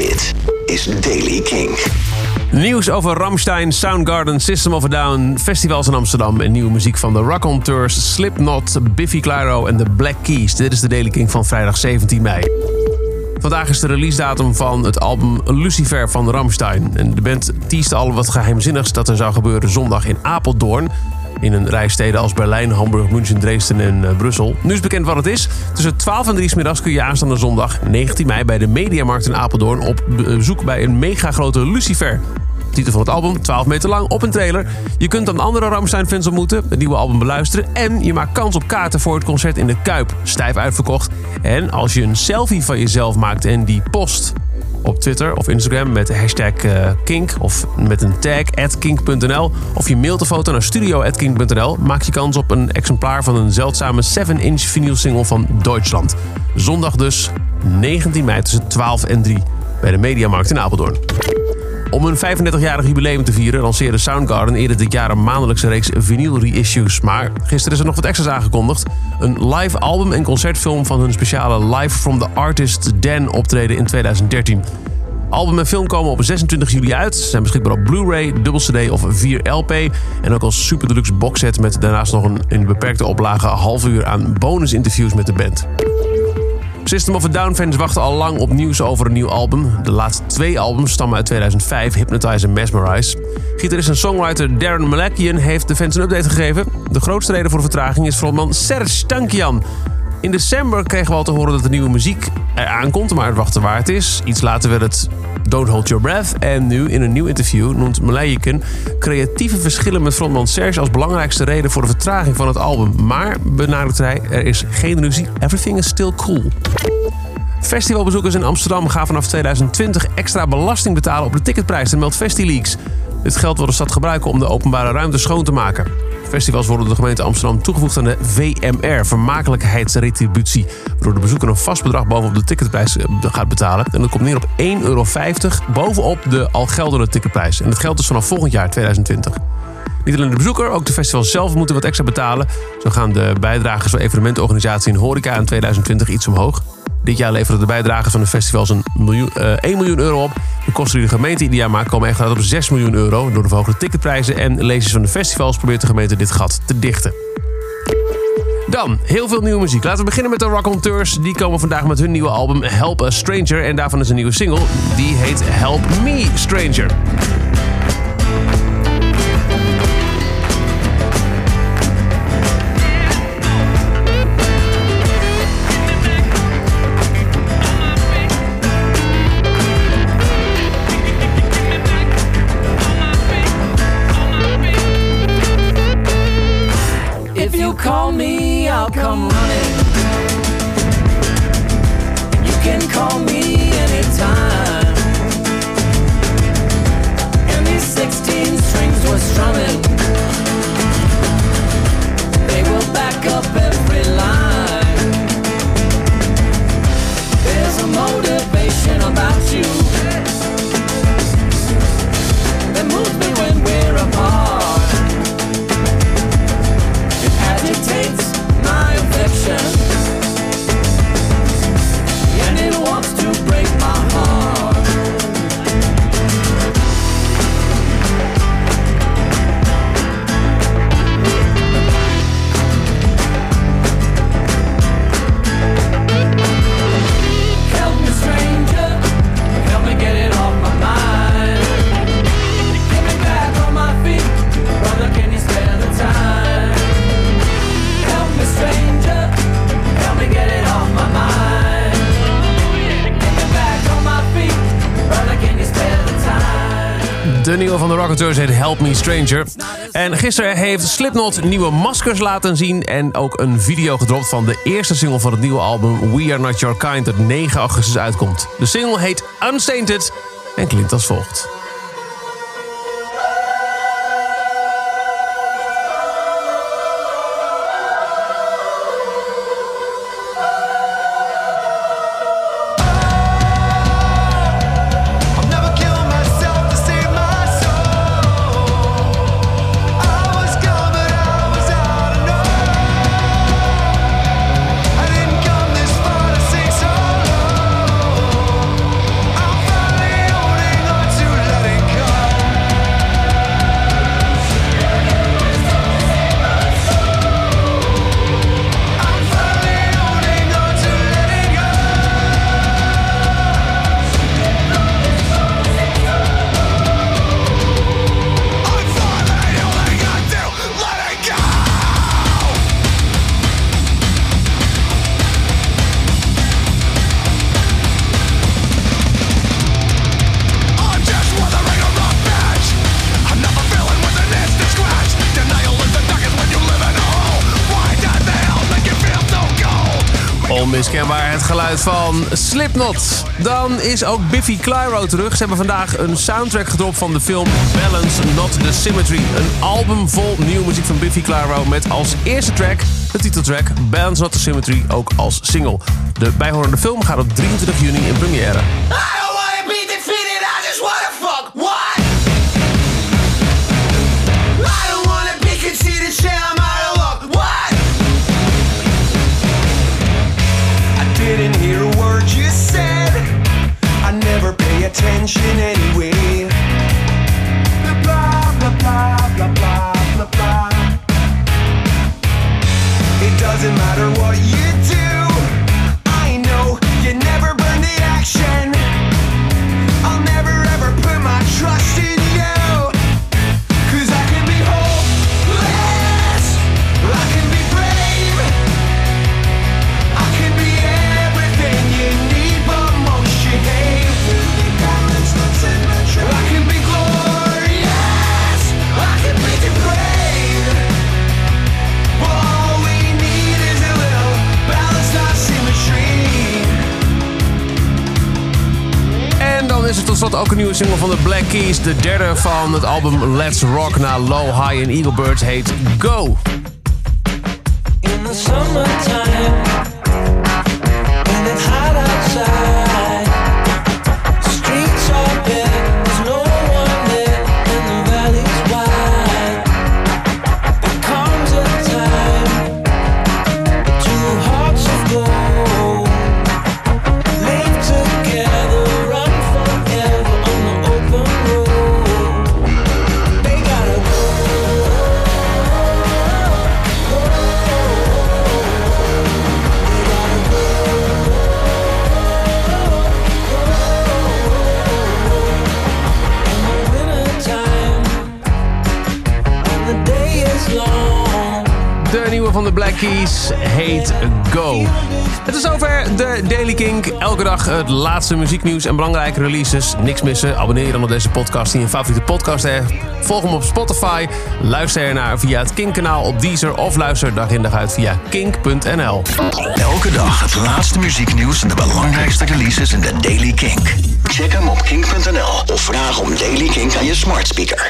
Dit is Daily King. Nieuws over Ramstein, Soundgarden, System of a Down, festivals in Amsterdam en nieuwe muziek van de Tours, Slipknot, Biffy Clyro en de Black Keys. Dit is de Daily King van vrijdag 17 mei. Vandaag is de releasedatum van het album Lucifer van Ramstein. En de band teaste al wat geheimzinnigs dat er zou gebeuren zondag in Apeldoorn. In een rij steden als Berlijn, Hamburg, München, Dresden en uh, Brussel. Nu is bekend wat het is. Tussen 12 en 3 's middags kun je aanstaande zondag 19 mei bij de Mediamarkt in Apeldoorn op bezoek bij een mega grote Lucifer. Titel van het album, 12 meter lang, op een trailer. Je kunt dan andere Ramstein-fans ontmoeten, het nieuwe album beluisteren... en je maakt kans op kaarten voor het concert in de Kuip. Stijf uitverkocht. En als je een selfie van jezelf maakt en die post op Twitter of Instagram met hashtag uh, kink of met een tag kink.nl of je mailt de foto naar studio.kink.nl maak je kans op een exemplaar van een zeldzame 7-inch vinyl single van Duitsland. Zondag dus 19 mei tussen 12 en 3 bij de Mediamarkt in Apeldoorn. Om een 35-jarig jubileum te vieren lanceerde Soundgarden eerder dit jaar een maandelijkse reeks vinyl reissues. Maar gisteren is er nog wat extra's aangekondigd. Een live album en concertfilm van hun speciale Live from the Artist Den optreden in 2013. Album en film komen op 26 juli uit. Zijn beschikbaar op Blu-ray, dubbel CD of 4 LP. En ook als super deluxe boxset met daarnaast nog een in beperkte oplage half uur aan bonus interviews met de band. System of a Down fans wachten al lang op nieuws over een nieuw album. De laatste twee albums stammen uit 2005, Hypnotize en Mesmerize. Gitarist en songwriter Darren Malakian heeft de fans een update gegeven. De grootste reden voor de vertraging is frontman Serge Tankian. In december kregen we al te horen dat de nieuwe muziek eraan komt, maar het wachten waard is. Iets later werd het Don't Hold Your Breath. En nu in een nieuw interview noemt Malayiken creatieve verschillen met frontman Serge als belangrijkste reden voor de vertraging van het album. Maar benadrukt hij, er is geen ruzie. Everything is still cool. Festivalbezoekers in Amsterdam gaan vanaf 2020 extra belasting betalen op de ticketprijs, dat meldt FestiLeaks. Dit geld wil de stad gebruiken om de openbare ruimte schoon te maken. Festivals worden door de gemeente Amsterdam toegevoegd aan de VMR, vermakelijkheidsretributie, waardoor de bezoeker een vast bedrag bovenop de ticketprijs eh, gaat betalen. En dat komt neer op 1,50 euro bovenop de al geldende ticketprijs. En dat geldt dus vanaf volgend jaar 2020. Niet alleen de bezoeker, ook de festivals zelf moeten wat extra betalen. Zo gaan de bijdragers van evenementenorganisatie en horeca in 2020 iets omhoog. Dit jaar leveren de bijdragen van de festivals een miljoen, uh, 1 miljoen euro op. De kosten die de gemeente ieder jaar maakt komen echt uit op 6 miljoen euro. Door de verhoogde ticketprijzen en lezers van de festivals probeert de gemeente dit gat te dichten. Dan, heel veel nieuwe muziek. Laten we beginnen met de Rock Tours. Die komen vandaag met hun nieuwe album Help a Stranger. En daarvan is een nieuwe single. Die heet Help Me Stranger. Call me, I'll come running. You can call me anytime. And these 16 strings were strumming. Nieuwe van de Rocketeurs heet Help Me Stranger. En gisteren heeft Slipknot nieuwe maskers laten zien... en ook een video gedropt van de eerste single van het nieuwe album... We Are Not Your Kind, dat 9 augustus uitkomt. De single heet Unsainted en klinkt als volgt. Is kenbaar het geluid van Slipknot. Dan is ook Biffy Clyro terug. Ze hebben vandaag een soundtrack gedropt van de film Balance Not the Symmetry. Een album vol nieuwe muziek van Biffy Clyro met als eerste track de titeltrack Balance Not the Symmetry ook als single. De bijhorende film gaat op 23 juni in première. Nieuwe single van de Black Keys. De derde van het album Let's Rock na Low, High en Eagle Birds heet Go. In the outside, Van de Black Keys heet Go. Het is zover de Daily Kink. Elke dag het laatste muzieknieuws en belangrijke releases. Niks missen. Abonneer dan op deze podcast in je favoriete podcast hebt. Volg hem op Spotify. Luister ernaar via het Kink-kanaal op Deezer. Of luister dag in dag uit via kink.nl. Elke dag het laatste muzieknieuws en de belangrijkste releases in de Daily Kink. Check hem op kink.nl of vraag om Daily Kink aan je smart speaker.